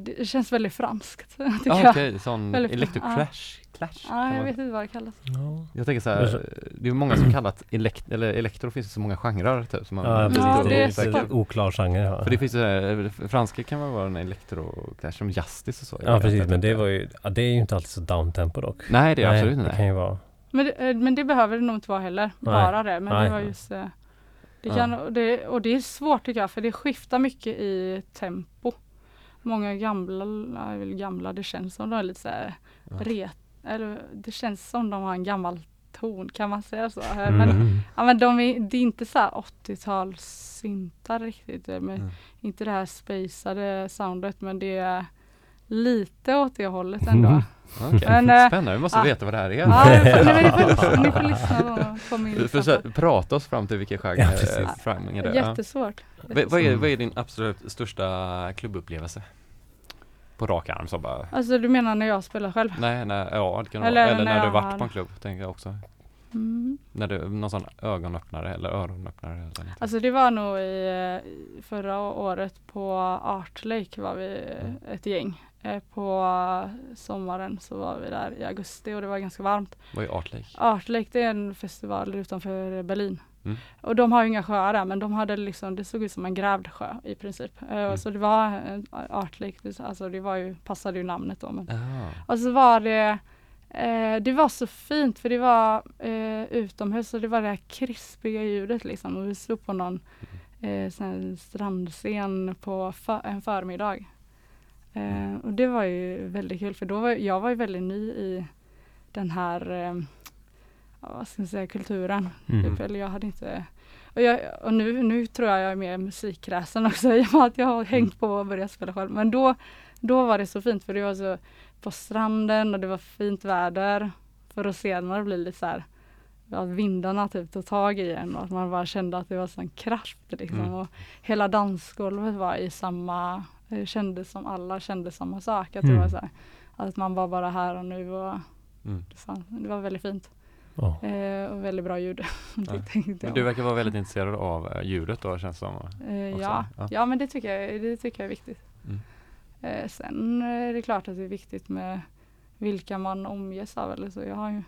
Speaker 3: det känns väldigt franskt
Speaker 1: Ah. Okej, sån
Speaker 3: Väldigt-
Speaker 1: electro
Speaker 3: ja.
Speaker 1: clash. clash kan
Speaker 3: Ja, jag vet inte vad det kallas.
Speaker 2: Ja.
Speaker 1: Jag tänker så här, det är många som kallat elekt eller elektro finns det så många genrer typ. Som man,
Speaker 2: Ja, precis.
Speaker 3: Ja,
Speaker 2: det
Speaker 3: det är svårt.
Speaker 2: en oklar genre. Ja.
Speaker 1: För det finns ju så här, franska kan man vara en elektro clash som Justice och så.
Speaker 2: ja, precis. Men det var ju, ja, det är ju inte alltid så downtempo dock.
Speaker 1: Nej, det är
Speaker 2: Nej,
Speaker 1: absolut
Speaker 2: Det
Speaker 1: inte.
Speaker 2: kan ju vara.
Speaker 3: Men det, eh, men det behöver det nog inte vara heller.
Speaker 2: Nej.
Speaker 3: Bara det. Men
Speaker 2: Nej.
Speaker 3: det var just eh, det
Speaker 1: Ja.
Speaker 3: kan, och, det, och det är svårt tycker jag för det skiftar mycket i tempo. Många gamla, väl gamla, det känns som de är lite så här
Speaker 1: Ja.
Speaker 3: ret, eller det känns som de har en gammal ton, kan man säga så? Eh, Men,
Speaker 2: Mm.
Speaker 3: ja, men de är, det är inte så här 80-talssyntar riktigt. Men
Speaker 1: Mm.
Speaker 3: Inte det här spacade soundet men det är lite åt det hållet ändå.
Speaker 2: Mhm.
Speaker 1: Okej,
Speaker 3: Men, eh,
Speaker 1: spännande, vi måste
Speaker 3: ah.
Speaker 1: veta vad det här är.
Speaker 3: Ja, ni får, ni får, lyssna- ni får lyssna då på min
Speaker 1: Du får prata oss fram till vilken genre
Speaker 2: Ja, precis.
Speaker 1: framing är det.
Speaker 3: Jättesvårt.
Speaker 1: Vad, vad, är, vad är din absolut största klubbupplevelse? På rak arm så bara,
Speaker 3: Alltså du menar när jag spelar själv?
Speaker 1: nej, nej, ja det kan
Speaker 3: Eller
Speaker 1: vara. Eller
Speaker 3: när
Speaker 1: när du varit
Speaker 3: har-
Speaker 1: på en klubb, tänker jag också.
Speaker 3: Mm.
Speaker 1: När du, någon sån ögonöppnare eller öronöppnare eller.
Speaker 3: Alltså det var nog i, eh, förra året på Art Lake var vi
Speaker 1: Mm.
Speaker 3: eh, ett gäng. Eh, På sommaren så var vi där i augusti och det var ganska varmt.
Speaker 1: Vad är Art Lake?
Speaker 3: Art Lake det är en festival utanför Berlin.
Speaker 1: Mm.
Speaker 3: Och de har ju inga sjöar där men de hade liksom, det såg ut som en grävd sjö i princip. Eh,
Speaker 1: Mm.
Speaker 3: Så det var Art Lake, det- alltså det var ju, passade ju namnet då. Men. Och så var det eh, det var så fint för det var eh, utomhus och det var det här krispiga ljudet liksom. Och vi stod på någon eh, sån här strandscen på för, en förmiddag. Eh, och det var ju väldigt kul för då var jag var ju väldigt ny i den här eh, vad ska jag säga, kulturen.
Speaker 2: Mm.
Speaker 3: Typ, jag hade inte och, jag, och nu, nu tror jag jag är mer musikkräsen också i och med att jag har hängt på och börjat spela själv. Men då, då var det så fint för det var så på stranden och det var fint väder. För att senare bli lite så här att vindarna typ tog tag i en och att man bara kände att det var sån kraft liksom.
Speaker 1: Mm.
Speaker 3: Och hela dansgolvet var i samma, det kändes som alla kände samma sak. Att det
Speaker 2: Mm.
Speaker 3: var så här, att man var bara här och nu och
Speaker 1: Mm.
Speaker 3: det, det var väldigt fint.
Speaker 2: Ja.
Speaker 3: Eh, och väldigt bra ljud. det
Speaker 1: Men du verkar vara väldigt intresserad av eh, ljudet då känns det som.
Speaker 3: Eh, ja.
Speaker 1: ja.
Speaker 3: Ja. men det tycker jag, det tycker jag är viktigt.
Speaker 1: Mm.
Speaker 3: Eh, sen är det klart att det är viktigt med vilka man omges av. Eller så. Jag, har ju,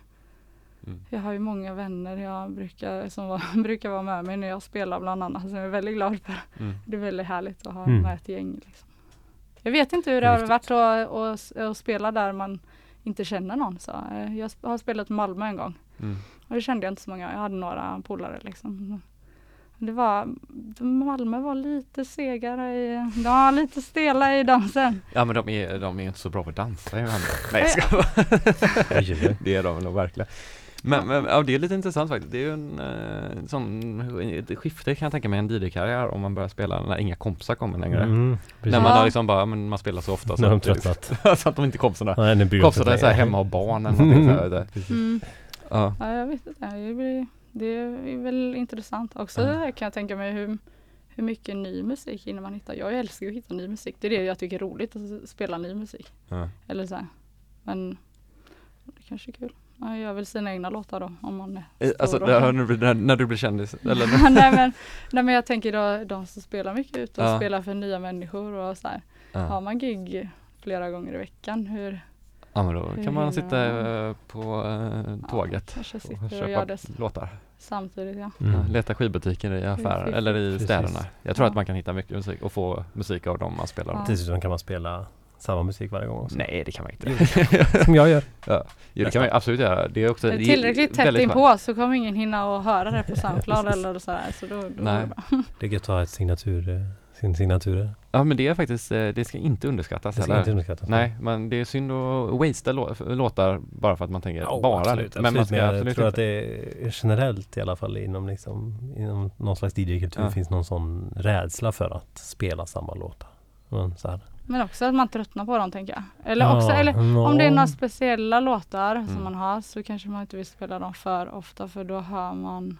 Speaker 1: Mm.
Speaker 3: jag har ju många vänner jag brukar, som var, brukar vara med mig när jag spelar bland annat. Som jag är väldigt glad för.
Speaker 1: Mm.
Speaker 3: Det är väldigt härligt att ha
Speaker 2: Mm.
Speaker 3: med ett gäng. Liksom. Jag vet inte hur det har varit att, att, att spela där man inte känner någon. Så, eh, jag har spelat i Malmö en gång.
Speaker 1: Mm.
Speaker 3: Och det kände jag inte så många. Jag hade några polare liksom. Det var, Malmö var lite segare i, de var lite stela i dansen.
Speaker 1: Ja men de är, de är inte så bra på att dansa ändå. Nej jag ska bara. Det är de nog verkligen. Men, men ja, det är lite intressant faktiskt. Det är ju en eh, sån, ett skifte kan jag tänka mig, en DJ-karriär om man börjar spela när inga kompisar kommer längre.
Speaker 2: Mm,
Speaker 1: När man
Speaker 3: Ja.
Speaker 1: har liksom bara, men man spelar så ofta så att
Speaker 2: tröttnat.
Speaker 1: så att de inte kompisarna
Speaker 2: Nej,
Speaker 1: Kompisarna är såhär
Speaker 2: längre.
Speaker 1: hemma och barn eller någonting så här.
Speaker 3: Mm.
Speaker 1: Ja.
Speaker 3: Ja, jag vet inte. Det, blir, det är väl intressant. Också
Speaker 1: Ja.
Speaker 3: kan jag tänka mig hur, hur mycket ny musik innan man hittar. Jag älskar ju att hitta ny musik. Det är det jag tycker är roligt, att spela ny musik.
Speaker 1: Ja.
Speaker 3: Eller så här. Men det kanske är kul. Man gör väl sina egna låtar då om man är
Speaker 1: Eh,
Speaker 3: stor
Speaker 1: Alltså
Speaker 3: och-
Speaker 1: när, när, när, du blir kändis, eller?
Speaker 3: nej, men, nej men jag tänker då de som spelar mycket ut och
Speaker 1: Ja.
Speaker 3: spelar för nya människor och så här. Har
Speaker 1: Ja.
Speaker 3: man gig flera gånger i veckan hur
Speaker 1: ja men då kan man
Speaker 3: Hur-
Speaker 1: sitta eh, på eh, tåget
Speaker 3: kanske
Speaker 1: och
Speaker 3: och
Speaker 1: köpa
Speaker 3: det
Speaker 1: låtar.
Speaker 3: samtidigt ja.
Speaker 1: Ja,
Speaker 2: Mm.
Speaker 1: leta skivbutiker i affärer eller i
Speaker 2: Precis.
Speaker 1: städerna. Jag tror
Speaker 3: Ja.
Speaker 1: att man kan hitta mycket musik och få musik av dem man spelar.
Speaker 3: Ja.
Speaker 2: Dessutom kan man spela samma musik varje gång också.
Speaker 1: Nej det kan man inte.
Speaker 2: Som jag gör.
Speaker 1: ja. Jo, det kan man absolut göra. Det är också det är
Speaker 3: tillräckligt tätt inpå så kommer ingen hinna att höra det på Soundcloud eller så här. Så då, då
Speaker 1: Nej.
Speaker 3: det
Speaker 2: är gött att ha ett signatur, eh, sin signatur.
Speaker 1: Ja men det är faktiskt, eh, det ska inte underskattas
Speaker 2: Det ska inte underskattas.
Speaker 1: Nej, men det är synd att wastea lå- låtar bara för att man tänker
Speaker 2: Ja,
Speaker 1: bara.
Speaker 2: absolut,
Speaker 1: men man
Speaker 2: absolut.
Speaker 1: ska
Speaker 2: Men jag
Speaker 1: absolut
Speaker 2: tror
Speaker 1: inte.
Speaker 2: att det är generellt i alla fall inom, liksom, inom någon slags DJ-kultur
Speaker 1: Ja.
Speaker 2: finns någon sån rädsla för att spela samma låtar. Men så här.
Speaker 3: Men också att man tröttnar på dem tänker jag. Eller
Speaker 2: Ja,
Speaker 3: också, eller om det är några speciella låtar
Speaker 1: Mm.
Speaker 3: som man har så kanske man inte vill spela dem för ofta för då hör man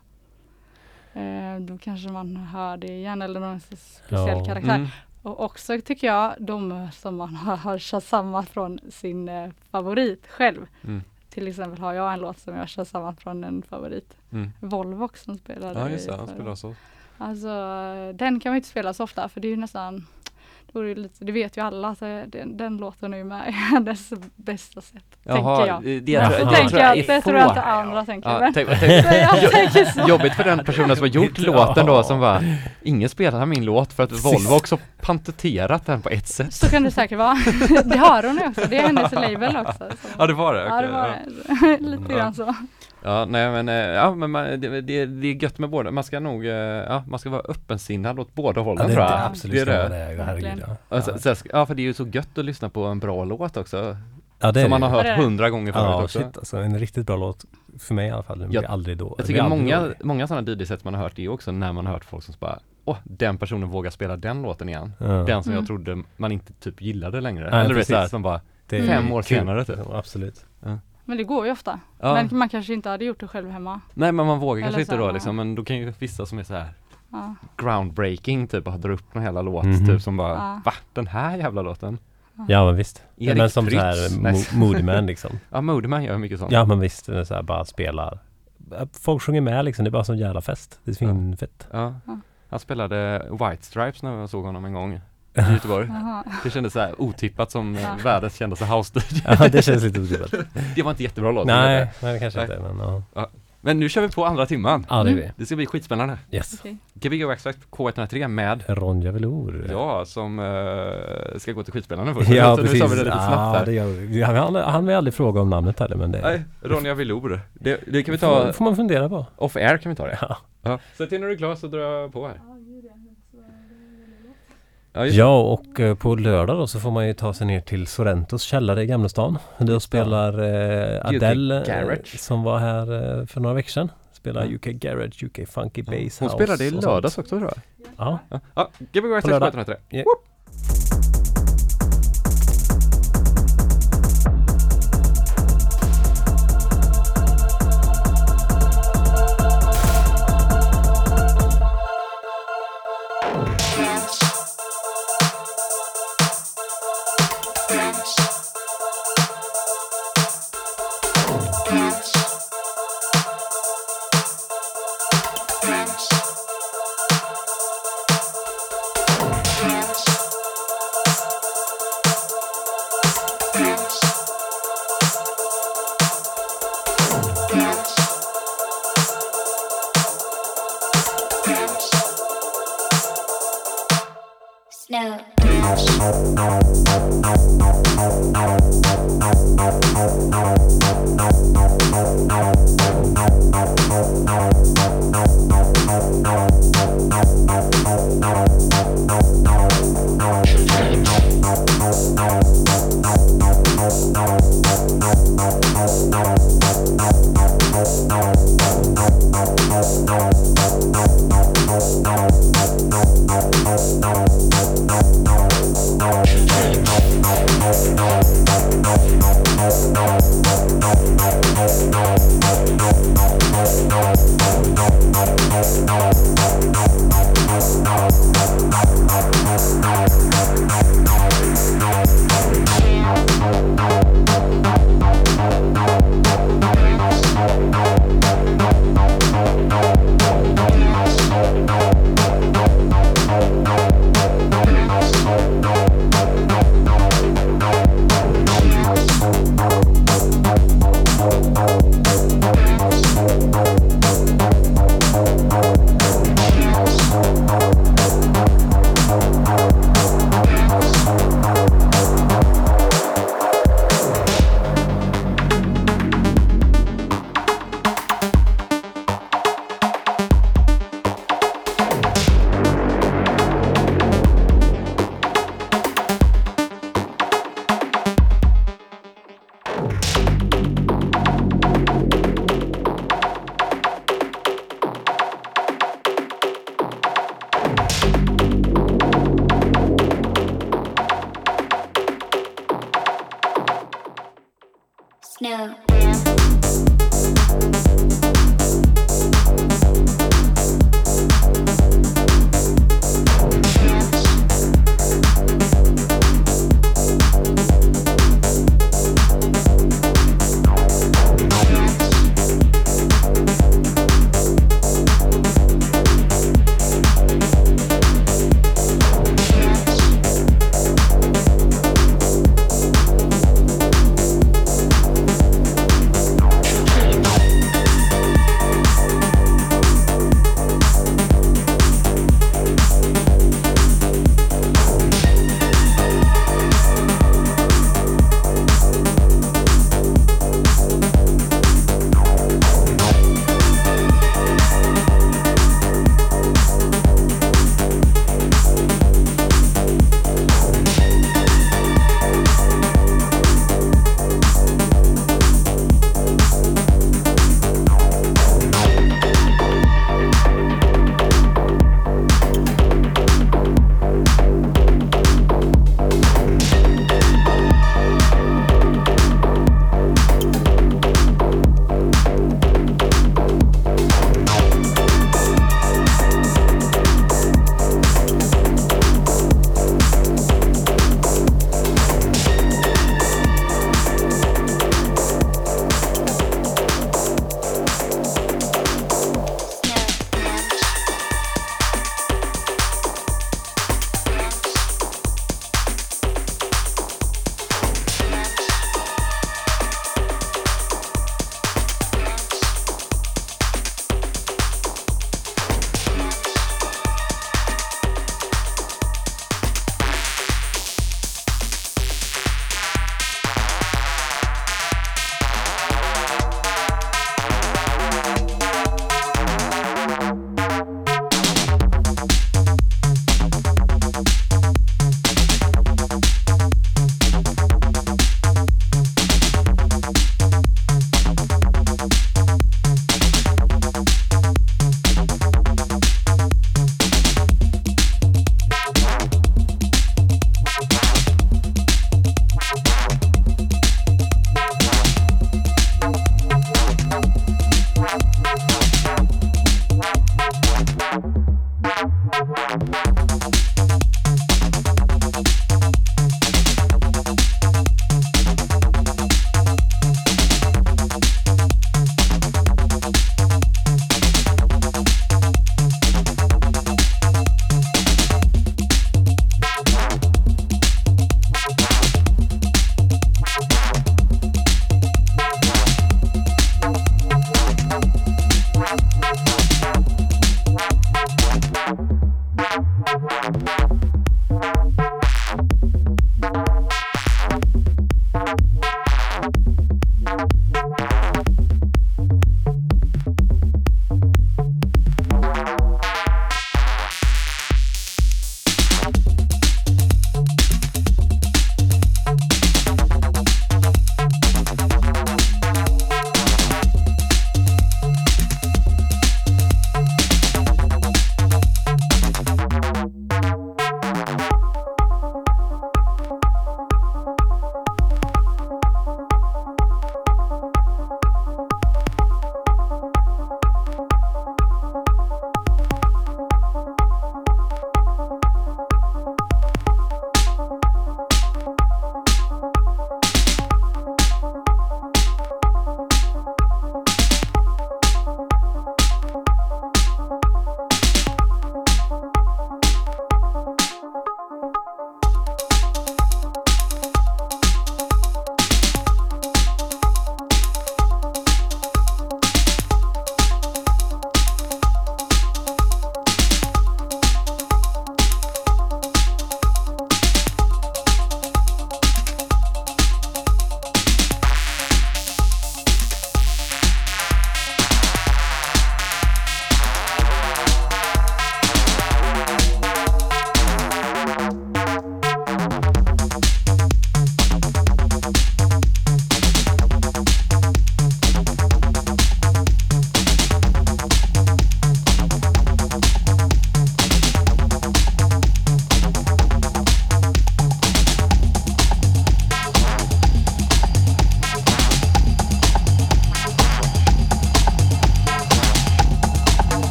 Speaker 3: eh, då kanske man hör det igen eller någon speciell
Speaker 2: Ja.
Speaker 3: karaktär.
Speaker 1: Mm.
Speaker 3: Och också tycker jag de som man har, har shazammat från sin eh, favorit själv.
Speaker 1: Mm.
Speaker 3: Till exempel har jag en låt som jag shazammat från en favorit.
Speaker 1: Mm.
Speaker 3: Volvox som spelade
Speaker 1: Ja just det, han spelar så.
Speaker 3: Alltså den kan man inte spela så ofta för det är ju nästan är det, lite, det vet ju alla, så den, den låten är ju med i hennes bästa sätt. tänker jag.
Speaker 1: det, det,
Speaker 2: Jaha.
Speaker 1: tror-
Speaker 3: Det,
Speaker 2: det
Speaker 3: tänker
Speaker 2: tror
Speaker 3: jag, det tror jag inte andra tänker.
Speaker 1: Ja,
Speaker 3: men,
Speaker 1: tänk, tänk,
Speaker 3: jag tänker så.
Speaker 1: jobbigt för den personen som har gjort låten då
Speaker 2: ja.
Speaker 1: som bara Ingen spelar min låt för att. Volvo också patenterat den på ett sätt
Speaker 3: Så kan det säkert vara. Det har hon också, det är hennes label också. Så.
Speaker 1: Ja det var det?
Speaker 3: Ja det var
Speaker 1: ja.
Speaker 3: det. Lite
Speaker 1: Ja.
Speaker 3: grann så.
Speaker 1: Ja, nej men, eh, ja men man, det, det, det är gött med båda, man ska nog, eh, ja man ska vara öppensinnad åt båda hållen
Speaker 2: Ja, det
Speaker 1: tror
Speaker 2: är
Speaker 1: jag.
Speaker 2: det absolut
Speaker 1: det är det.
Speaker 2: det. Herregud, ja.
Speaker 1: Och så, så, ja för det är ju så gött att lyssna på en bra låt också,
Speaker 2: Ja, det
Speaker 1: som man har
Speaker 3: Ja,
Speaker 1: hört hundra gånger förut
Speaker 2: Ja,
Speaker 1: också.
Speaker 2: shit alltså. En riktigt bra låt. För mig i alla fall. Den blir aldrig då.
Speaker 1: Jag tycker många,
Speaker 2: dålig.
Speaker 1: många sådana DJ-set man har hört är också när man har hört folk som bara åh, den personen vågar spela den låten igen.
Speaker 2: Ja.
Speaker 1: Den som
Speaker 3: Mm.
Speaker 1: jag trodde man inte typ gillade längre.
Speaker 2: Nej,
Speaker 1: Eller du vet såhär
Speaker 2: precis.
Speaker 1: som bara,
Speaker 2: Det är
Speaker 1: fem år
Speaker 2: kul.
Speaker 1: senare typ.
Speaker 2: Ja, absolut.
Speaker 3: Men det går ju ofta.
Speaker 1: Ja.
Speaker 3: Men man kanske inte hade gjort det själv hemma.
Speaker 1: Nej men man vågar
Speaker 3: Eller
Speaker 1: kanske inte
Speaker 3: så
Speaker 1: då liksom, men då kan ju vissa som är så här
Speaker 3: Ja.
Speaker 1: groundbreaking typ och drar upp någon hela låt
Speaker 2: Mhm.
Speaker 1: typ som bara,
Speaker 3: Ja.
Speaker 1: va? Den här jävla låten?
Speaker 2: Ja men visst.
Speaker 1: Erik
Speaker 2: men som så här mo- Moody Man liksom.
Speaker 1: Ja, Modeman gör mycket sånt.
Speaker 2: Ja men visst, det är så här, bara spelar. Folk sjunger med liksom, det är bara sån jävla fest. Det är svinfett.
Speaker 1: Ja.
Speaker 3: Ja.
Speaker 1: Han spelade White Stripes när jag såg honom en gång i Göteborg. Det kändes så här otippat som
Speaker 3: Ja.
Speaker 1: världens kändaste house
Speaker 2: Ja det känns lite otippat.
Speaker 1: Det var inte jättebra låt.
Speaker 2: nej, nej det kanske
Speaker 1: Nej.
Speaker 2: inte men ja.
Speaker 1: Men nu kör vi på andra timman.
Speaker 2: Ja det är
Speaker 3: Mm.
Speaker 2: vi.
Speaker 1: Det ska bli skitspännande.
Speaker 2: Yes.
Speaker 3: Okej.
Speaker 1: Gbg Waxact K103 med
Speaker 2: Ronja Velour.
Speaker 1: Ja, som eh, ska gå till skitspelaren först.
Speaker 2: Ja
Speaker 1: Så
Speaker 2: precis.
Speaker 1: Nu sa vi det lite snabbt
Speaker 2: ja, det gör vi. Han, han, han vill aldrig fråga om namnet heller men det
Speaker 1: Nej, Ronja Velour. Det, det kan vi
Speaker 2: får,
Speaker 1: ta
Speaker 2: får man fundera på.
Speaker 1: off air kan vi ta det.
Speaker 2: Ja.
Speaker 1: Ja. Sätt in när du är klar så drar jag på här. Ja,
Speaker 2: Ja och eh, på lördag då så får man ju ta sig ner till Sorrentos källare i Gamla stan. Då spelar eh, Adele eh,
Speaker 1: Garage.
Speaker 2: som var här eh, för några veckor sedan. Spelar. UK Garage, UK Funky. Bass
Speaker 1: Hon spelade i lördags också tror jag.
Speaker 2: Ja.
Speaker 1: Ja, ja Gbg Waxact
Speaker 2: lördag.
Speaker 1: K103.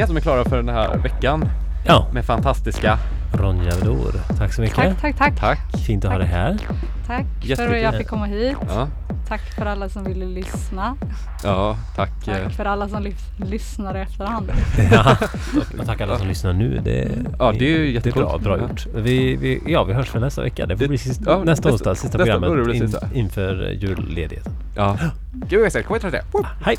Speaker 1: K103 som är klara för den här veckan
Speaker 2: Ja,
Speaker 1: med fantastiska
Speaker 2: Ronja Vedor. Tack så mycket.
Speaker 3: Tack, tack, tack.
Speaker 1: Tack!
Speaker 2: Fint att ha dig här.
Speaker 3: Tack för att jag fick komma hit.
Speaker 1: Ja,
Speaker 3: Tack för alla som ville lyssna.
Speaker 1: ja tack. eh,
Speaker 3: Tack för alla som lys- lyssnar i efterhand.
Speaker 2: Ja, och tack alla som lyssnar nu. Det,
Speaker 1: Ja, det är ju
Speaker 2: Det är
Speaker 1: jättecoolt.
Speaker 2: bra, bra gjort. Vi, vi, ja, vi hörs väl nästa vecka. Det får
Speaker 1: Det-
Speaker 2: bli sist,
Speaker 1: ja,
Speaker 2: nästa
Speaker 1: nästa-
Speaker 2: onsdag, sista
Speaker 1: nästa-
Speaker 2: programmet
Speaker 1: det blir
Speaker 2: in,
Speaker 1: sista.
Speaker 2: inför julledigheten.
Speaker 1: Ja. Gud, jag säger K103. Woo!
Speaker 2: Hej!